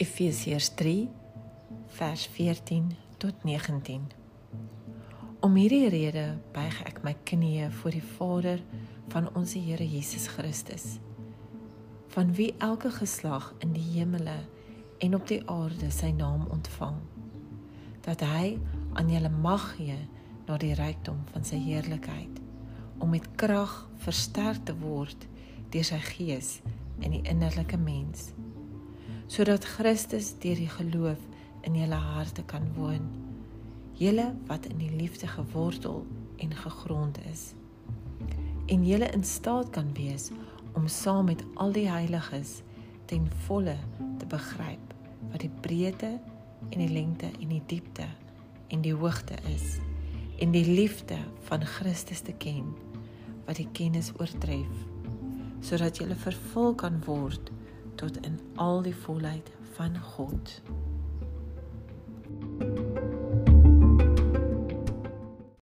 Efesiërs 3 vers 14 tot 19. Om hierdie rede buig ek my knieë voor die Vader van ons Here Jesus Christus, van wie elke geslag in die hemele en op die aarde sy naam ontvang, dat hy aan julle mag gee na die rykdom van sy heerlikheid, om met krag versterk te word deur sy gees in die innerlike mens sodat Christus deur die geloof in julle harte kan woon. Julle wat in die liefde gewortel en gegrond is. En julle in staat kan wees om saam met al die heiliges ten volle te begryp wat die breedte en die lengte en die diepte en die hoogte is en die liefde van Christus te ken wat die kennis oortref sodat jy vervul kan word tot in al die volheid van God.